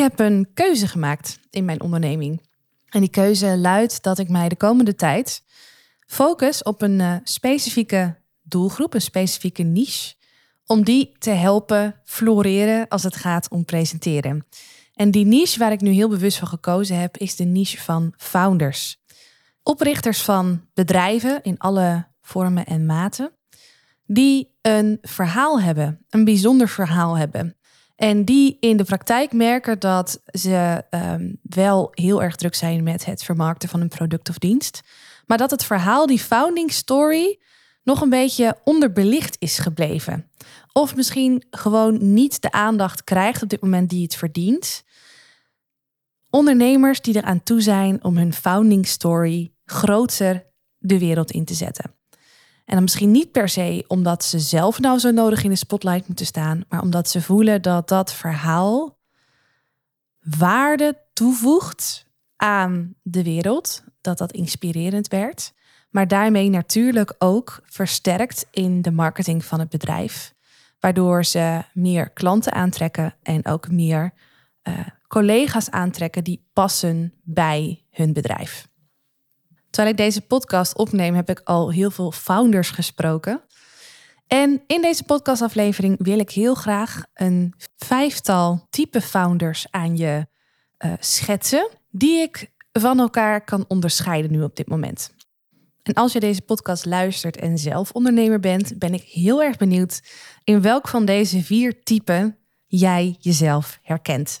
heb een keuze gemaakt in mijn onderneming. En die keuze luidt dat ik mij de komende tijd focus op een uh, specifieke doelgroep, een specifieke niche, om die te helpen floreren als het gaat om presenteren. En die niche waar ik nu heel bewust voor gekozen heb, is de niche van founders. Oprichters van bedrijven in alle vormen en maten, die een verhaal hebben, een bijzonder verhaal hebben. En die in de praktijk merken dat ze um, wel heel erg druk zijn met het vermarkten van een product of dienst. Maar dat het verhaal, die founding story, nog een beetje onderbelicht is gebleven. Of misschien gewoon niet de aandacht krijgt op dit moment die het verdient. Ondernemers die eraan toe zijn om hun founding story groter de wereld in te zetten. En dan misschien niet per se omdat ze zelf nou zo nodig in de spotlight moeten staan, maar omdat ze voelen dat dat verhaal waarde toevoegt aan de wereld, dat dat inspirerend werd, maar daarmee natuurlijk ook versterkt in de marketing van het bedrijf, waardoor ze meer klanten aantrekken en ook meer uh, collega's aantrekken die passen bij hun bedrijf. Terwijl ik deze podcast opneem, heb ik al heel veel founders gesproken. En in deze podcastaflevering wil ik heel graag een vijftal type founders aan je uh, schetsen, die ik van elkaar kan onderscheiden nu op dit moment. En als je deze podcast luistert en zelf ondernemer bent, ben ik heel erg benieuwd in welk van deze vier typen jij jezelf herkent.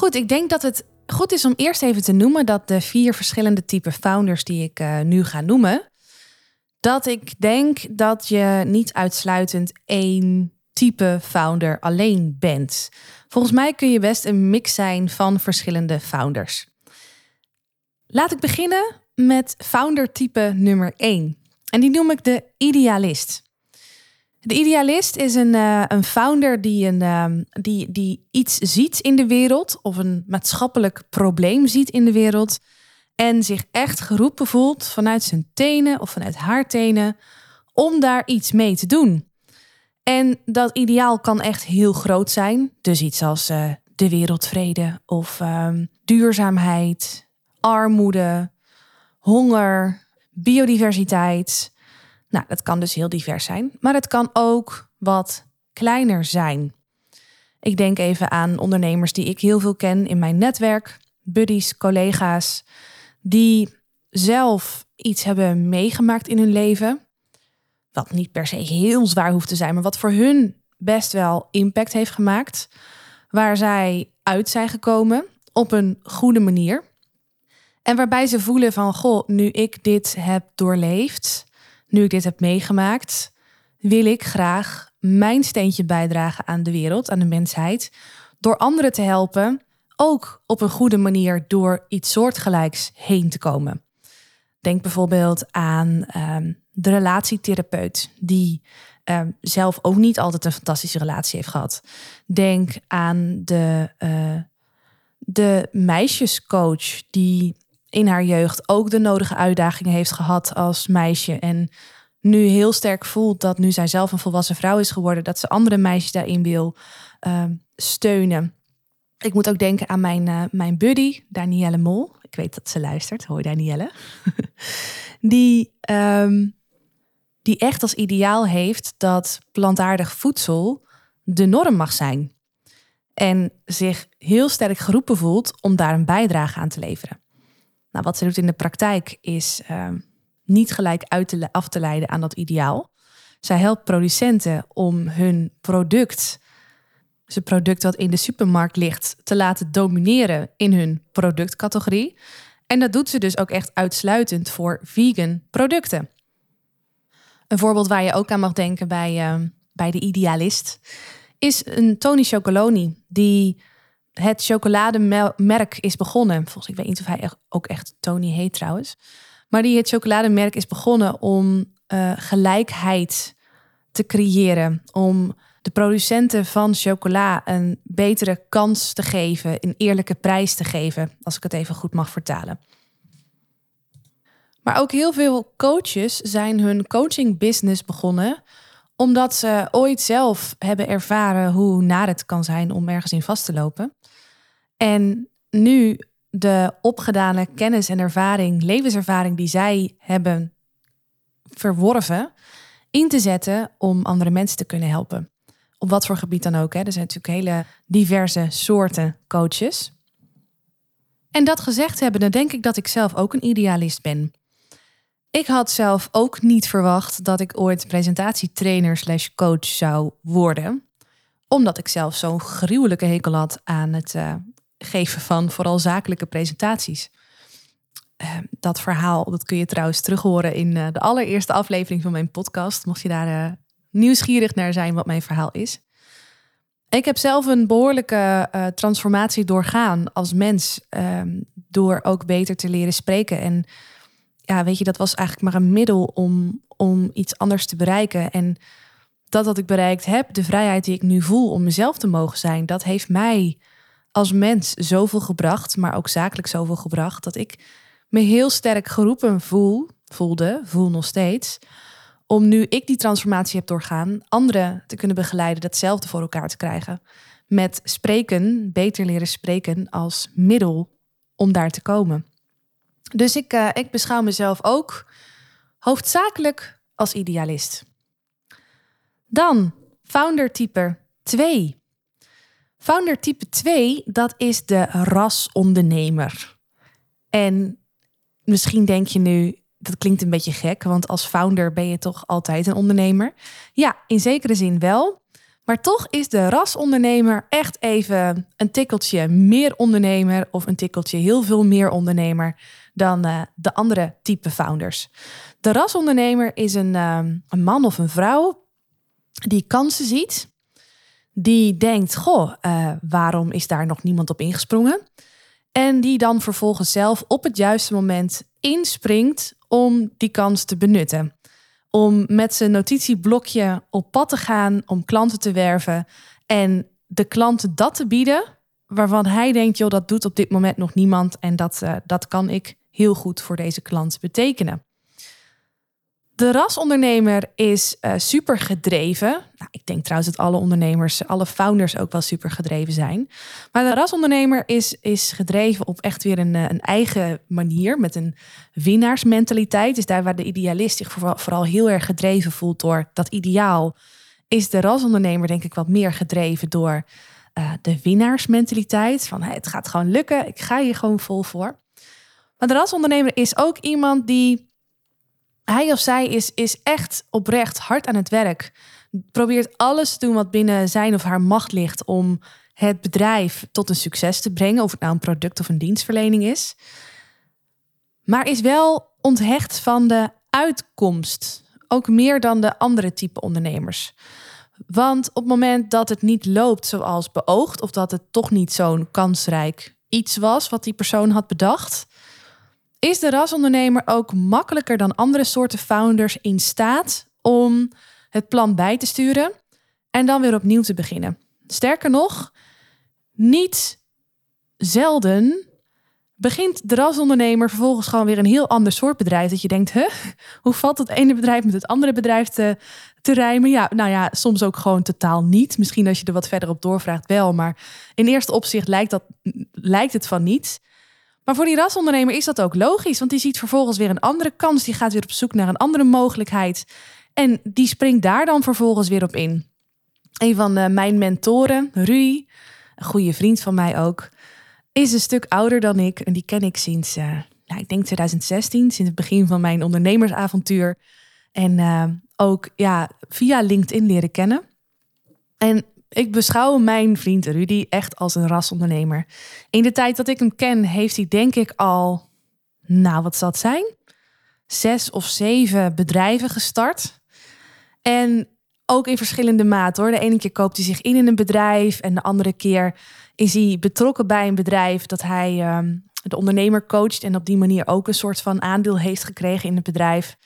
Goed, ik denk dat het goed is om eerst even te noemen dat de vier verschillende type founders die ik uh, nu ga noemen, dat ik denk dat je niet uitsluitend één type founder alleen bent. Volgens mij kun je best een mix zijn van verschillende founders. Laat ik beginnen met founder type nummer 1. En die noem ik de idealist. De idealist is een, uh, een founder die, een, uh, die, die iets ziet in de wereld of een maatschappelijk probleem ziet in de wereld en zich echt geroepen voelt vanuit zijn tenen of vanuit haar tenen om daar iets mee te doen. En dat ideaal kan echt heel groot zijn. Dus iets als uh, de wereldvrede of ehm, duurzaamheid, armoede, honger, biodiversiteit. Nou, dat kan dus heel divers zijn, maar het kan ook wat kleiner zijn. Ik denk even aan ondernemers die ik heel veel ken in mijn netwerk, buddies, collega's, die zelf iets hebben meegemaakt in hun leven. Wat niet per se heel zwaar hoeft te zijn, maar wat voor hun best wel impact heeft gemaakt. Waar zij uit zijn gekomen op een goede manier. En waarbij ze voelen van, goh, nu ik dit heb doorleefd, nu ik dit heb meegemaakt, wil ik graag mijn steentje bijdragen aan de wereld, aan de mensheid, door anderen te helpen, ook op een goede manier door iets soortgelijks heen te komen. Denk bijvoorbeeld aan ehm, de relatietherapeut die ehm, zelf ook niet altijd een fantastische relatie heeft gehad. Denk aan de, uh, de meisjescoach die in haar jeugd ook de nodige uitdagingen heeft gehad als meisje. En nu heel sterk voelt dat nu zij zelf een volwassen vrouw is geworden, dat ze andere meisjes daarin wil uh, steunen. Ik moet ook denken aan mijn, uh, mijn buddy, Danielle Mol. Ik weet dat ze luistert. Hoi Danielle. die, um, die echt als ideaal heeft dat plantaardig voedsel de norm mag zijn. En zich heel sterk geroepen voelt om daar een bijdrage aan te leveren. Nou, wat ze doet in de praktijk is uh, niet gelijk uit te, af te leiden aan dat ideaal. Zij helpt producenten om hun product, het product wat in de supermarkt ligt, te laten domineren in hun productcategorie. En dat doet ze dus ook echt uitsluitend voor vegan producten. Een voorbeeld waar je ook aan mag denken bij, uh, bij de idealist is een Tony Chocoloni die het chocolademerk is begonnen. Volgens ik weet niet of hij ook echt Tony heet trouwens. Maar die het chocolademerk is begonnen om uh, gelijkheid te creëren. Om de producenten van chocola een betere kans te geven, een eerlijke prijs te geven, als ik het even goed mag vertalen. Maar ook heel veel coaches zijn hun coaching business begonnen omdat ze ooit zelf hebben ervaren hoe naar het kan zijn om ergens in vast te lopen. En nu de opgedane kennis en ervaring, levenservaring die zij hebben verworven, in te zetten om andere mensen te kunnen helpen. Op wat voor gebied dan ook. Hè. Er zijn natuurlijk hele diverse soorten coaches. En dat gezegd hebben, dan denk ik dat ik zelf ook een idealist ben. Ik had zelf ook niet verwacht dat ik ooit presentatietrainer slash coach zou worden. Omdat ik zelf zo'n gruwelijke hekel had aan het uh, geven van vooral zakelijke presentaties. Uh, dat verhaal, dat kun je trouwens terug horen in uh, de allereerste aflevering van mijn podcast. Mocht je daar nieuwsgierig naar zijn wat mijn verhaal is. Ik heb zelf een behoorlijke transformatie doorgaan als mens. Ehm, door ook beter te leren spreken en ja, weet je, dat was eigenlijk maar een middel om, om iets anders te bereiken. En dat wat ik bereikt heb, de vrijheid die ik nu voel om mezelf te mogen zijn, dat heeft mij als mens zoveel gebracht, maar ook zakelijk zoveel gebracht, dat ik me heel sterk geroepen voel, voelde, voel nog steeds, om nu ik die transformatie heb doorgaan, anderen te kunnen begeleiden datzelfde voor elkaar te krijgen. Met spreken, beter leren spreken als middel om daar te komen. Dus ik, uh, ik beschouw mezelf ook hoofdzakelijk als idealist. Dan founder type 2. Founder type 2, dat is de rasondernemer. En misschien denk je nu, dat klinkt een beetje gek, want als founder ben je toch altijd een ondernemer. Ja, in zekere zin wel. Maar toch is de rasondernemer echt even een tikkeltje meer ondernemer of een tikkeltje heel veel meer ondernemer dan uh, de andere type founders. De rasondernemer is een, uh, een man of een vrouw die kansen ziet, die denkt: Goh, uh, waarom is daar nog niemand op ingesprongen? En die dan vervolgens zelf op het juiste moment inspringt om die kans te benutten. Om met zijn notitieblokje op pad te gaan, om klanten te werven en de klanten dat te bieden waarvan hij denkt, joh, dat doet op dit moment nog niemand en dat, uh, dat kan ik heel goed voor deze klant betekenen. De rasondernemer is uh, super gedreven. Nou, ik denk trouwens dat alle ondernemers, alle founders ook wel super gedreven zijn. Maar de rasondernemer is, is gedreven op echt weer een, eh, een eigen manier, met een winnaarsmentaliteit. Dus daar waar de idealist zich vooral, vooral heel erg gedreven voelt door dat ideaal, is de rasondernemer denk ik wat meer gedreven door uh, de winnaarsmentaliteit. Van het gaat gewoon lukken, ik ga hier gewoon vol voor. Maar de rasondernemer is ook iemand die, hij of zij is, is echt oprecht hard aan het werk. Probeert alles te doen wat binnen zijn of haar macht ligt om het bedrijf tot een succes te brengen. Of het nou een product of een dienstverlening is. Maar is wel onthecht van de uitkomst. Ook meer dan de andere type ondernemers. Want op het moment dat het niet loopt zoals beoogd, of dat het toch niet zo'n kansrijk iets was wat die persoon had bedacht, is de rasondernemer ook makkelijker dan andere soorten founders in staat om het plan bij te sturen en dan weer opnieuw te beginnen. Sterker nog, niet zelden begint de rasondernemer vervolgens gewoon weer een heel ander soort bedrijf. Dat je denkt, huh, hoe valt het ene bedrijf met het andere bedrijf te, te rijmen? Ja, nou ja, soms ook gewoon totaal niet. Misschien als je er wat verder op doorvraagt wel. Maar in eerste opzicht lijkt, dat, lijkt het van niet. Maar voor die rasondernemer is dat ook logisch, want die ziet vervolgens weer een andere kans. Die gaat weer op zoek naar een andere mogelijkheid. En die springt daar dan vervolgens weer op in. Een van uh, mijn mentoren, Rudy, een goede vriend van mij ook, is een stuk ouder dan ik. En die ken ik sinds, uh, nou, ik denk 2016, sinds het begin van mijn ondernemersavontuur. En uh, ook ja, via LinkedIn leren kennen. En ik beschouw mijn vriend Rudy echt als een rasondernemer. In de tijd dat ik hem ken, heeft hij denk ik al, nou wat zal het zijn? Zes of zeven bedrijven gestart. En ook in verschillende maten hoor. De ene keer koopt hij zich in in een bedrijf en de andere keer is hij betrokken bij een bedrijf dat hij ehm, de ondernemer coacht en op die manier ook een soort van aandeel heeft gekregen in het bedrijf.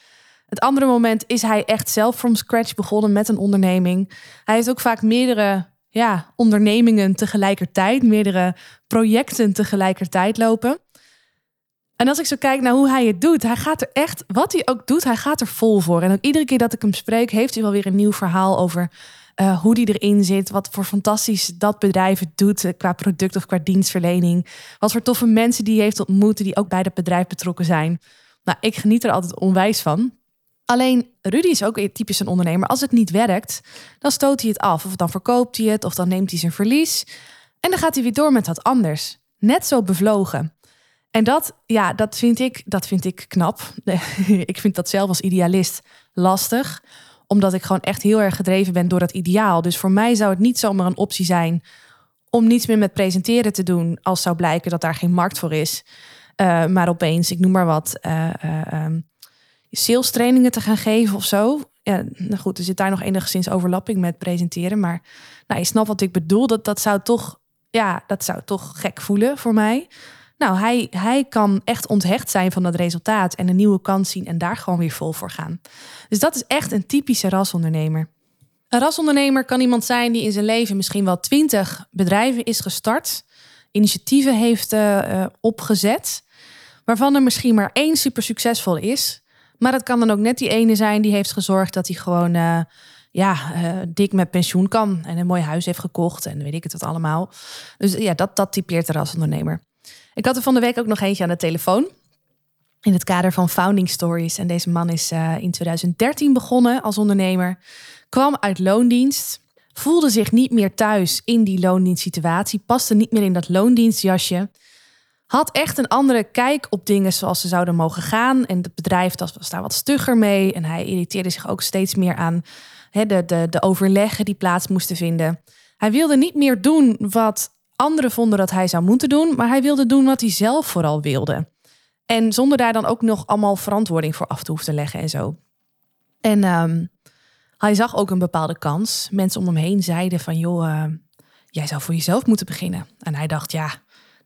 Het andere moment is hij echt zelf from scratch begonnen met een onderneming. Hij heeft ook vaak meerdere ja, ondernemingen tegelijkertijd, meerdere projecten tegelijkertijd lopen. En als ik zo kijk naar hoe hij het doet, hij gaat er echt, wat hij ook doet, hij gaat er vol voor. En ook iedere keer dat ik hem spreek, heeft hij wel weer een nieuw verhaal over uh, hoe die erin zit. Wat voor fantastisch dat bedrijf het doet eh, qua product of qua dienstverlening. Wat voor toffe mensen die heeft ontmoet die ook bij dat bedrijf betrokken zijn. Nou, ik geniet er altijd onwijs van. Alleen Rudy is ook typisch een ondernemer. Als het niet werkt, dan stoot hij het af. Of dan verkoopt hij het, of dan neemt hij zijn verlies. En dan gaat hij weer door met wat anders. Net zo bevlogen. En dat, ja, dat vind ik, dat vind ik knap. ik vind dat zelf als idealist lastig omdat ik gewoon echt heel erg gedreven ben door dat ideaal. Dus voor mij zou het niet zomaar een optie zijn om niets meer met presenteren te doen als zou blijken dat daar geen markt voor is. Uh, maar opeens, ik noem maar wat, uh, sales trainingen te gaan geven of zo. Ja, nou goed, er zit daar nog enigszins overlapping met presenteren. Maar nou, je snapt wat ik bedoel. Dat, dat zou toch, ja, dat zou toch gek voelen voor mij. Nou, hij, hij kan echt onthecht zijn van dat resultaat en een nieuwe kans zien en daar gewoon weer vol voor gaan. Dus dat is echt een typische rasondernemer. Een rasondernemer kan iemand zijn die in zijn leven misschien wel twintig bedrijven is gestart, initiatieven heeft uh, opgezet, waarvan er misschien maar één super succesvol is. Maar het kan dan ook net die ene zijn die heeft gezorgd dat hij gewoon uh, ja, dik met pensioen kan en een mooi huis heeft gekocht en weet ik het wat allemaal. Dus ja, dat, dat typeert de rasondernemer. Ik had er van de week ook nog eentje aan de telefoon. In het kader van Founding Stories. En deze man is uh, in 2013 begonnen als ondernemer. Kwam uit loondienst. Voelde zich niet meer thuis in die loondienstsituatie. Paste niet meer in dat loondienstjasje. Had echt een andere kijk op dingen zoals ze zouden mogen gaan. En het bedrijf was daar wat stugger mee. En hij irriteerde zich ook steeds meer aan de, de, de overleggen die plaats moesten vinden. Hij wilde niet meer doen wat Anderen vonden dat hij zou moeten doen, maar hij wilde doen wat hij zelf vooral wilde. En zonder daar dan ook nog allemaal verantwoording voor af te hoeven te leggen en zo. En um, hij zag ook een bepaalde kans. Mensen om hem heen zeiden van, joh, uh, jij zou voor jezelf moeten beginnen. En hij dacht, ja,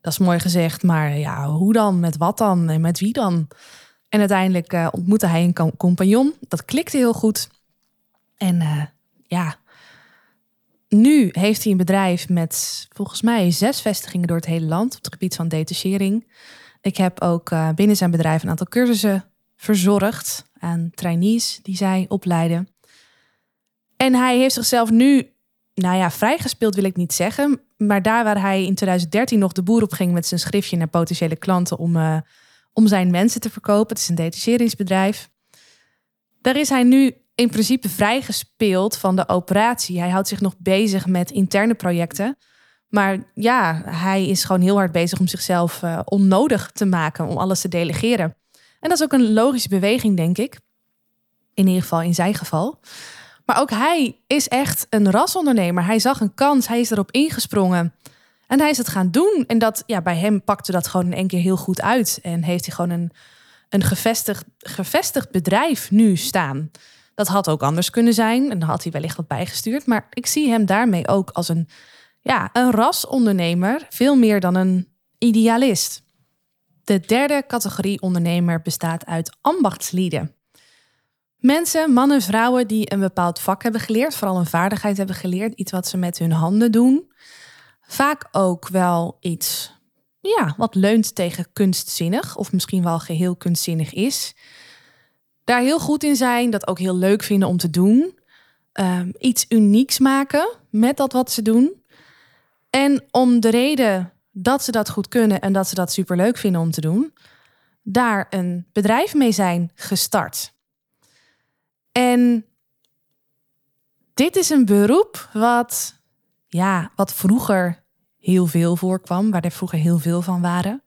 dat is mooi gezegd, maar ja, hoe dan? Met wat dan? En met wie dan? En uiteindelijk uh, ontmoette hij een compagnon. Dat klikte heel goed. En uh, ja, nu heeft hij een bedrijf met volgens mij zes vestigingen door het hele land op het gebied van detachering. Ik heb ook uh, binnen zijn bedrijf een aantal cursussen verzorgd aan trainees die zij opleiden. En hij heeft zichzelf nu, nou ja, vrijgespeeld wil ik niet zeggen. Maar daar waar hij in 2013 nog de boer op ging met zijn schriftje naar potentiële klanten om, uh, om zijn mensen te verkopen. Het is een detacheringsbedrijf. Daar is hij nu in principe vrijgespeeld van de operatie. Hij houdt zich nog bezig met interne projecten. Maar ja, hij is gewoon heel hard bezig om zichzelf uh, onnodig te maken, om alles te delegeren. En dat is ook een logische beweging, denk ik. In ieder geval in zijn geval. Maar ook hij is echt een rasondernemer. Hij zag een kans, hij is erop ingesprongen. En hij is het gaan doen. En dat, ja, bij hem pakte dat gewoon in één keer heel goed uit. En heeft hij gewoon een, een gevestigd, gevestigd bedrijf nu staan. Dat had ook anders kunnen zijn en dan had hij wellicht wat bijgestuurd. Maar ik zie hem daarmee ook als een, ja, een rasondernemer, veel meer dan een idealist. De derde categorie ondernemer bestaat uit ambachtslieden. Mensen, mannen, vrouwen die een bepaald vak hebben geleerd, vooral een vaardigheid hebben geleerd, iets wat ze met hun handen doen. Vaak ook wel iets ja, wat leunt tegen kunstzinnig, of misschien wel geheel kunstzinnig is daar heel goed in zijn, dat ook heel leuk vinden om te doen. Um, iets unieks maken met dat wat ze doen. En om de reden dat ze dat goed kunnen en dat ze dat super leuk vinden om te doen, daar een bedrijf mee zijn gestart. En dit is een beroep wat, ja, wat vroeger heel veel voorkwam, waar er vroeger heel veel van waren.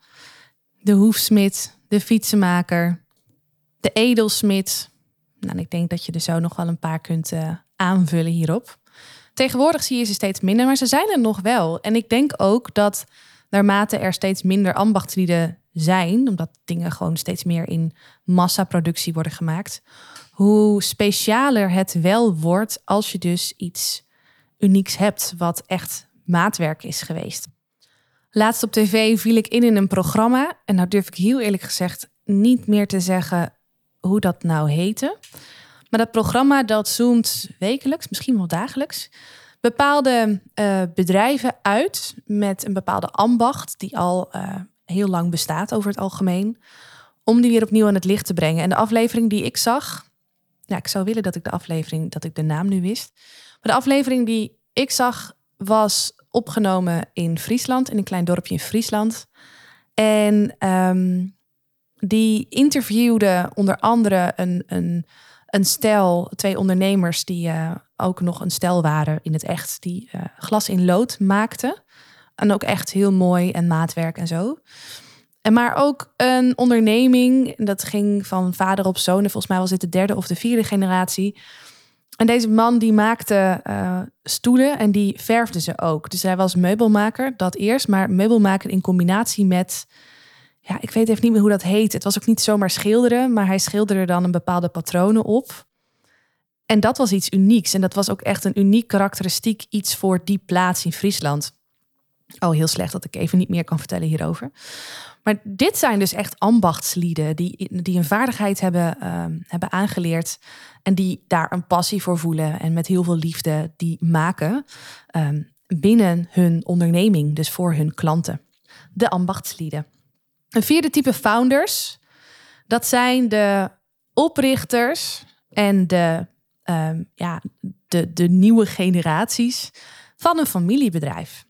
De hoefsmid, de fietsenmaker, de edelsmid. Nou, ik denk dat je er zo nog wel een paar kunt uh, aanvullen hierop. Tegenwoordig zie je ze steeds minder, maar ze zijn er nog wel. En ik denk ook dat naarmate er steeds minder ambachtslieden zijn, omdat dingen gewoon steeds meer in massaproductie worden gemaakt, hoe specialer het wel wordt als je dus iets unieks hebt wat echt maatwerk is geweest. Laatst op tv viel ik in in een programma en nou durf ik heel eerlijk gezegd niet meer te zeggen hoe dat nou heette. Maar dat programma dat zoomt wekelijks, misschien wel dagelijks, bepaalde uh, bedrijven uit met een bepaalde ambacht die al uh, heel lang bestaat over het algemeen, om die weer opnieuw aan het licht te brengen. En de aflevering die ik zag, ja, ik zou willen dat ik de aflevering, dat ik de naam nu wist. Maar de aflevering die ik zag was opgenomen in Friesland, in een klein dorpje in Friesland. En um, die interviewde onder andere een, een, een stel, twee ondernemers die uh, ook nog een stel waren in het echt, die uh, glas in lood maakten. En ook echt heel mooi en maatwerk en zo. En maar ook een onderneming, dat ging van vader op zoon. volgens mij was dit de derde of de vierde generatie. En deze man die maakte uh, stoelen en die verfde ze ook. Dus hij was meubelmaker, dat eerst. Maar meubelmaker in combinatie met ja, ik weet even niet meer hoe dat heet. Het was ook niet zomaar schilderen, maar hij schilderde dan een bepaalde patronen op. En dat was iets unieks. En dat was ook echt een uniek karakteristiek iets voor die plaats in Friesland. Oh, heel slecht dat ik even niet meer kan vertellen hierover. Maar dit zijn dus echt ambachtslieden die, die een vaardigheid hebben, ehm, hebben aangeleerd. En die daar een passie voor voelen. En met heel veel liefde die maken ehm, binnen hun onderneming, dus voor hun klanten. De ambachtslieden. Een vierde type founders, dat zijn de oprichters en de, um, ja, de, de nieuwe generaties van een familiebedrijf.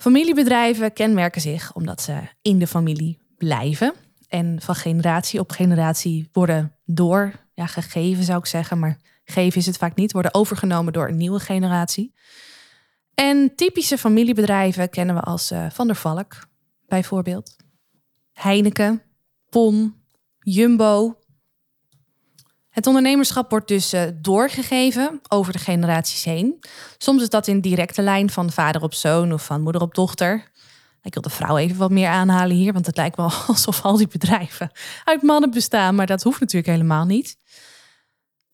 Familiebedrijven kenmerken zich omdat ze in de familie blijven en van generatie op generatie worden door, ja, zou ik zeggen, maar geven is het vaak niet, worden overgenomen door een nieuwe generatie. En typische familiebedrijven kennen we als uh, Van der Valk, bijvoorbeeld. Heineken, PON, Jumbo. Het ondernemerschap wordt dus uh, doorgegeven over de generaties heen. Soms is dat in directe lijn van vader op zoon of van moeder op dochter. Ik wil de vrouw even wat meer aanhalen hier, want het lijkt wel alsof al die bedrijven uit mannen bestaan, maar dat hoeft natuurlijk helemaal niet.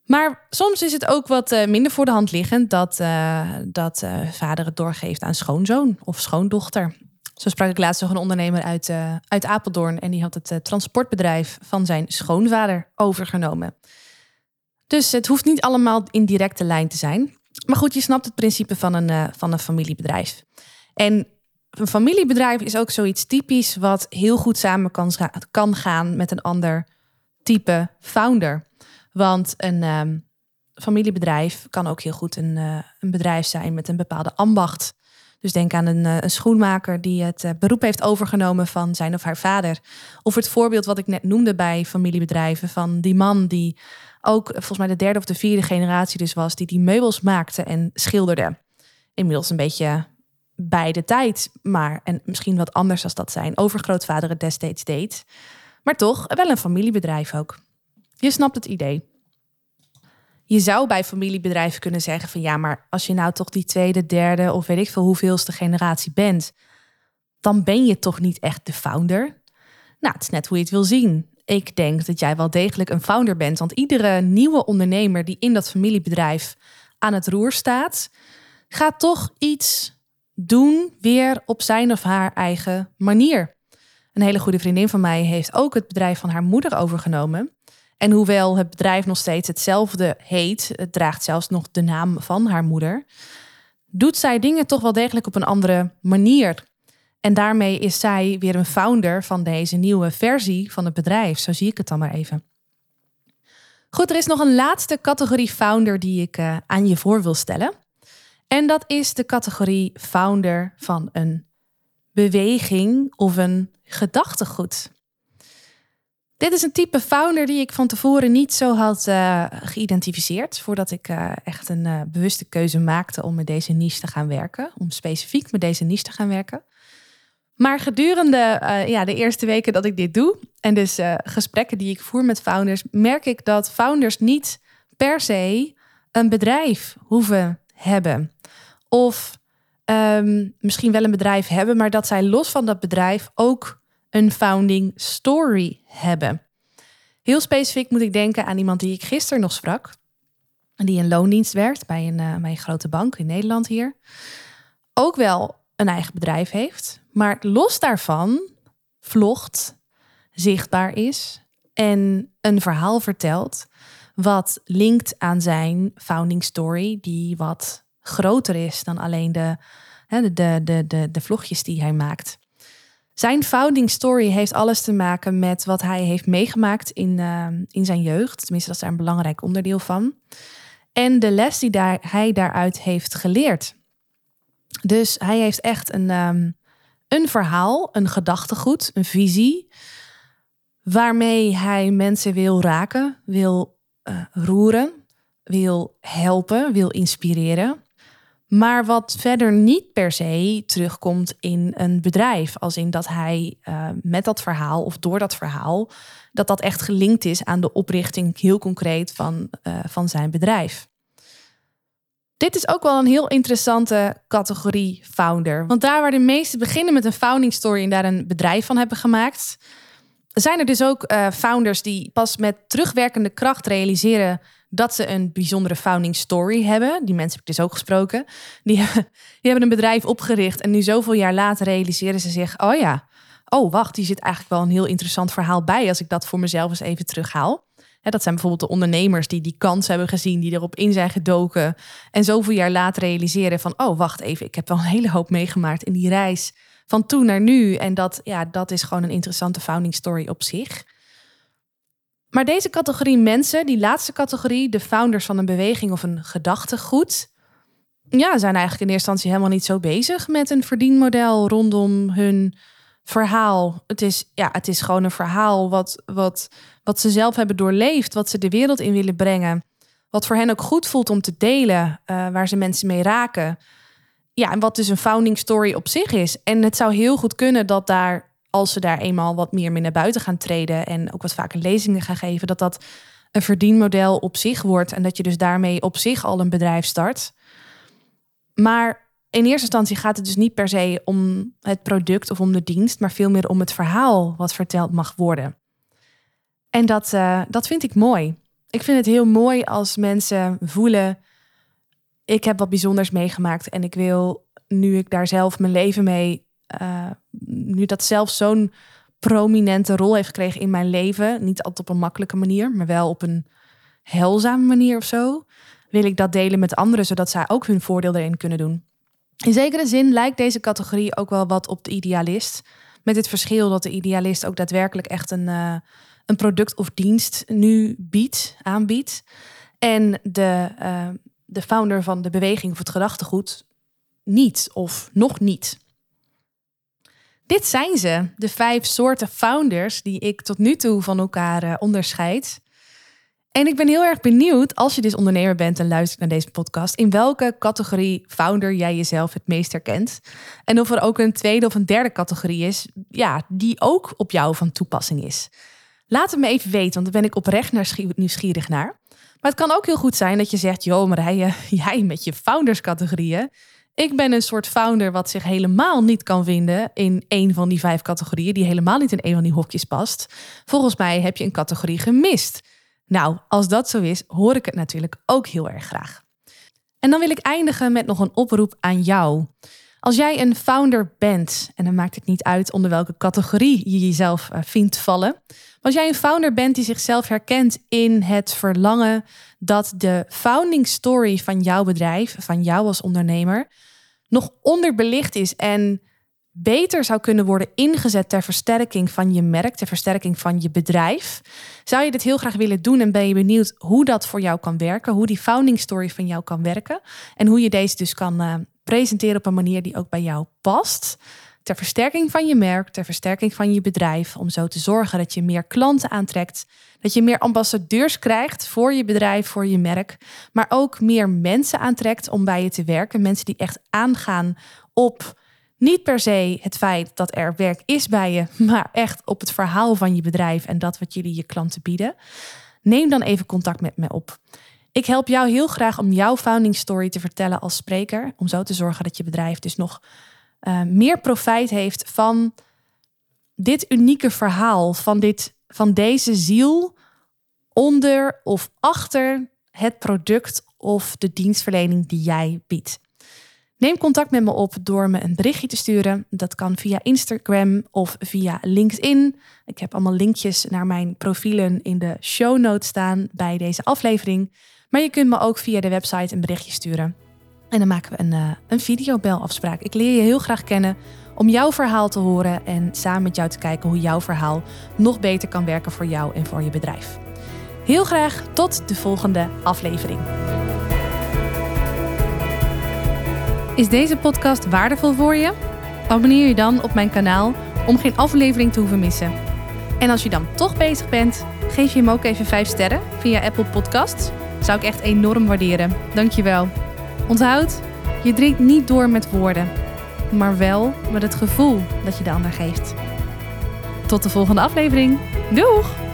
Maar soms is het ook wat uh, minder voor de hand liggend dat, uh, dat vader het doorgeeft aan schoonzoon of schoondochter. Zo sprak ik laatst nog een ondernemer uit, uit Apeldoorn en die had het transportbedrijf van zijn schoonvader overgenomen. Dus het hoeft niet allemaal in directe lijn te zijn. Maar goed, je snapt het principe van een, uh, van een familiebedrijf. En een familiebedrijf is ook zoiets typisch wat heel goed samen kan, gaan met een ander type founder. Want een um, familiebedrijf kan ook heel goed een, een bedrijf zijn met een bepaalde ambacht. Dus denk aan een, eh, een schoenmaker die het eh, beroep heeft overgenomen van zijn of haar vader. Of het voorbeeld wat ik net noemde bij familiebedrijven van die man die ook volgens mij de derde of de vierde generatie dus was, die die meubels maakte en schilderde. Inmiddels een beetje bij de tijd, maar en misschien wat anders als dat zijn overgrootvader het destijds deed. Maar toch wel een familiebedrijf ook. Je snapt het idee je zou bij familiebedrijven kunnen zeggen van ja, maar als je nou toch die tweede, derde of weet ik veel hoeveelste generatie bent, dan ben je toch niet echt de founder. Nou, het is net hoe je het wil zien. Ik denk dat jij wel degelijk een founder bent, want iedere nieuwe ondernemer die in dat familiebedrijf aan het roer staat, gaat toch iets doen weer op zijn of haar eigen manier. Een hele goede vriendin van mij heeft ook het bedrijf van haar moeder overgenomen. En hoewel het bedrijf nog steeds hetzelfde heet, het draagt zelfs nog de naam van haar moeder, doet zij dingen toch wel degelijk op een andere manier. En daarmee is zij weer een founder van deze nieuwe versie van het bedrijf. Zo zie ik het dan maar even. Goed, er is nog een laatste categorie founder die ik uh, aan je voor wil stellen. En dat is de categorie founder van een beweging of een gedachtegoed. Dit is een type founder die ik van tevoren niet zo had uh, geïdentificeerd. Voordat ik uh, echt een bewuste keuze maakte om met deze niche te gaan werken. Om specifiek met deze niche te gaan werken. Maar gedurende ja, de eerste weken dat ik dit doe. En dus gesprekken die ik voer met founders. Merk ik dat founders niet per se een bedrijf hoeven hebben. Of um, misschien wel een bedrijf hebben. Maar dat zij los van dat bedrijf ook een founding story hebben. Heel specifiek moet ik denken aan iemand die ik gisteren nog sprak. Die in loondienst werkt bij een, uh, bij een grote bank in Nederland hier. Ook wel een eigen bedrijf heeft. Maar los daarvan vlogt, zichtbaar is en een verhaal vertelt wat linkt aan zijn founding story, die wat groter is dan alleen de, de, de, de, de vlogjes die hij maakt. Zijn founding story heeft alles te maken met wat hij heeft meegemaakt in, uh, in zijn jeugd. Tenminste, dat is daar een belangrijk onderdeel van. En de les die daar, hij daaruit heeft geleerd. Dus hij heeft echt een, um, een verhaal, een gedachtegoed, een visie. Waarmee hij mensen wil raken, wil uh, roeren, wil helpen, wil inspireren. Maar wat verder niet per se terugkomt in een bedrijf. Als in dat hij uh, met dat verhaal of door dat verhaal, dat dat echt gelinkt is aan de oprichting heel concreet van, uh, van zijn bedrijf. Dit is ook wel een heel interessante categorie founder. Want daar waar de meesten beginnen met een founding story en daar een bedrijf van hebben gemaakt, zijn er dus ook uh, founders die pas met terugwerkende kracht realiseren dat ze een bijzondere founding story hebben. Die mensen heb ik dus ook gesproken. Die, die hebben een bedrijf opgericht en nu zoveel jaar later realiseren ze zich: oh ja, oh wacht, hier zit eigenlijk wel een heel interessant verhaal bij als ik dat voor mezelf eens even terughaal. Dat zijn bijvoorbeeld de ondernemers die die kans hebben gezien, die erop in zijn gedoken en zoveel jaar later realiseren van: oh wacht even, ik heb wel een hele hoop meegemaakt in die reis van toen naar nu. En dat, ja, dat is gewoon een interessante founding story op zich. Maar deze categorie mensen, die laatste categorie, de founders van een beweging of een gedachtegoed, ja, zijn eigenlijk in eerste instantie helemaal niet zo bezig met een verdienmodel rondom hun verhaal. Het is, ja, het is gewoon een verhaal wat, wat, wat ze zelf hebben doorleefd, wat ze de wereld in willen brengen. Wat voor hen ook goed voelt om te delen, uh, waar ze mensen mee raken. Ja, en wat dus een founding story op zich is. En het zou heel goed kunnen dat daar als ze daar eenmaal wat meer mee naar buiten gaan treden en ook wat vaker lezingen gaan geven, dat dat een verdienmodel op zich wordt en dat je dus daarmee op zich al een bedrijf start. Maar in eerste instantie gaat het dus niet per se om het product of om de dienst, maar veel meer om het verhaal wat verteld mag worden. En dat, uh, dat vind ik mooi. Ik vind het heel mooi als mensen voelen: ik heb wat bijzonders meegemaakt en ik wil, nu ik daar zelf mijn leven mee uh, nu dat zelf zo'n prominente rol heeft gekregen in mijn leven, niet altijd op een makkelijke manier, maar wel op een heilzame manier of zo, wil ik dat delen met anderen, zodat zij ook hun voordeel erin kunnen doen. In zekere zin lijkt deze categorie ook wel wat op de idealist. Met het verschil dat de idealist ook daadwerkelijk echt een, uh, een product of dienst nu biedt, aanbiedt. En de, uh, de founder van de beweging of het gedachtegoed niet of nog niet. Dit zijn ze, de vijf soorten founders die ik tot nu toe van elkaar uh, onderscheid. En ik ben heel erg benieuwd, als je dus ondernemer bent en luistert naar deze podcast, in welke categorie founder jij jezelf het meest herkent. En of er ook een tweede of een derde categorie is, ja, die ook op jou van toepassing is. Laat het me even weten, want daar ben ik oprecht nieuwsgierig naar. Maar het kan ook heel goed zijn dat je zegt, joh Marije, jij met je founders categorieën, ik ben een soort founder wat zich helemaal niet kan vinden in een van die vijf categorieën, die helemaal niet in een van die hokjes past. Volgens mij heb je een categorie gemist. Nou, als dat zo is, hoor ik het natuurlijk ook heel erg graag. En dan wil ik eindigen met nog een oproep aan jou. Als jij een founder bent, en dan maakt het niet uit onder welke categorie je jezelf uh, vindt vallen. Als jij een founder bent die zichzelf herkent in het verlangen dat de founding story van jouw bedrijf, van jou als ondernemer, nog onderbelicht is en beter zou kunnen worden ingezet ter versterking van je merk, ter versterking van je bedrijf. Zou je dit heel graag willen doen en ben je benieuwd hoe dat voor jou kan werken, hoe die founding story van jou kan werken en hoe je deze dus kan uh, presenteren op een manier die ook bij jou past? ter versterking van je merk, ter versterking van je bedrijf, om zo te zorgen dat je meer klanten aantrekt, dat je meer ambassadeurs krijgt voor je bedrijf, voor je merk, maar ook meer mensen aantrekt om bij je te werken, mensen die echt aangaan op niet per se het feit dat er werk is bij je, maar echt op het verhaal van je bedrijf en dat wat jullie je klanten bieden. Neem dan even contact met me op. Ik help jou heel graag om jouw founding story te vertellen als spreker, om zo te zorgen dat je bedrijf dus nog uh, meer profijt heeft van dit unieke verhaal, van, dit, van deze ziel onder of achter het product of de dienstverlening die jij biedt. Neem contact met me op door me een berichtje te sturen. Dat kan via Instagram of via LinkedIn. Ik heb allemaal linkjes naar mijn profielen in de show notes staan bij deze aflevering. Maar je kunt me ook via de website een berichtje sturen. En dan maken we een, uh, een videobelafspraak. Ik leer je heel graag kennen om jouw verhaal te horen en samen met jou te kijken hoe jouw verhaal nog beter kan werken voor jou en voor je bedrijf. Heel graag tot de volgende aflevering. Is deze podcast waardevol voor je? Abonneer je dan op mijn kanaal om geen aflevering te hoeven missen. En als je dan toch bezig bent, geef je hem ook even 5 sterren via Apple Podcasts. Zou ik echt enorm waarderen. Dankjewel. Onthoud, je drinkt niet door met woorden, maar wel met het gevoel dat je de ander geeft. Tot de volgende aflevering. Doeg!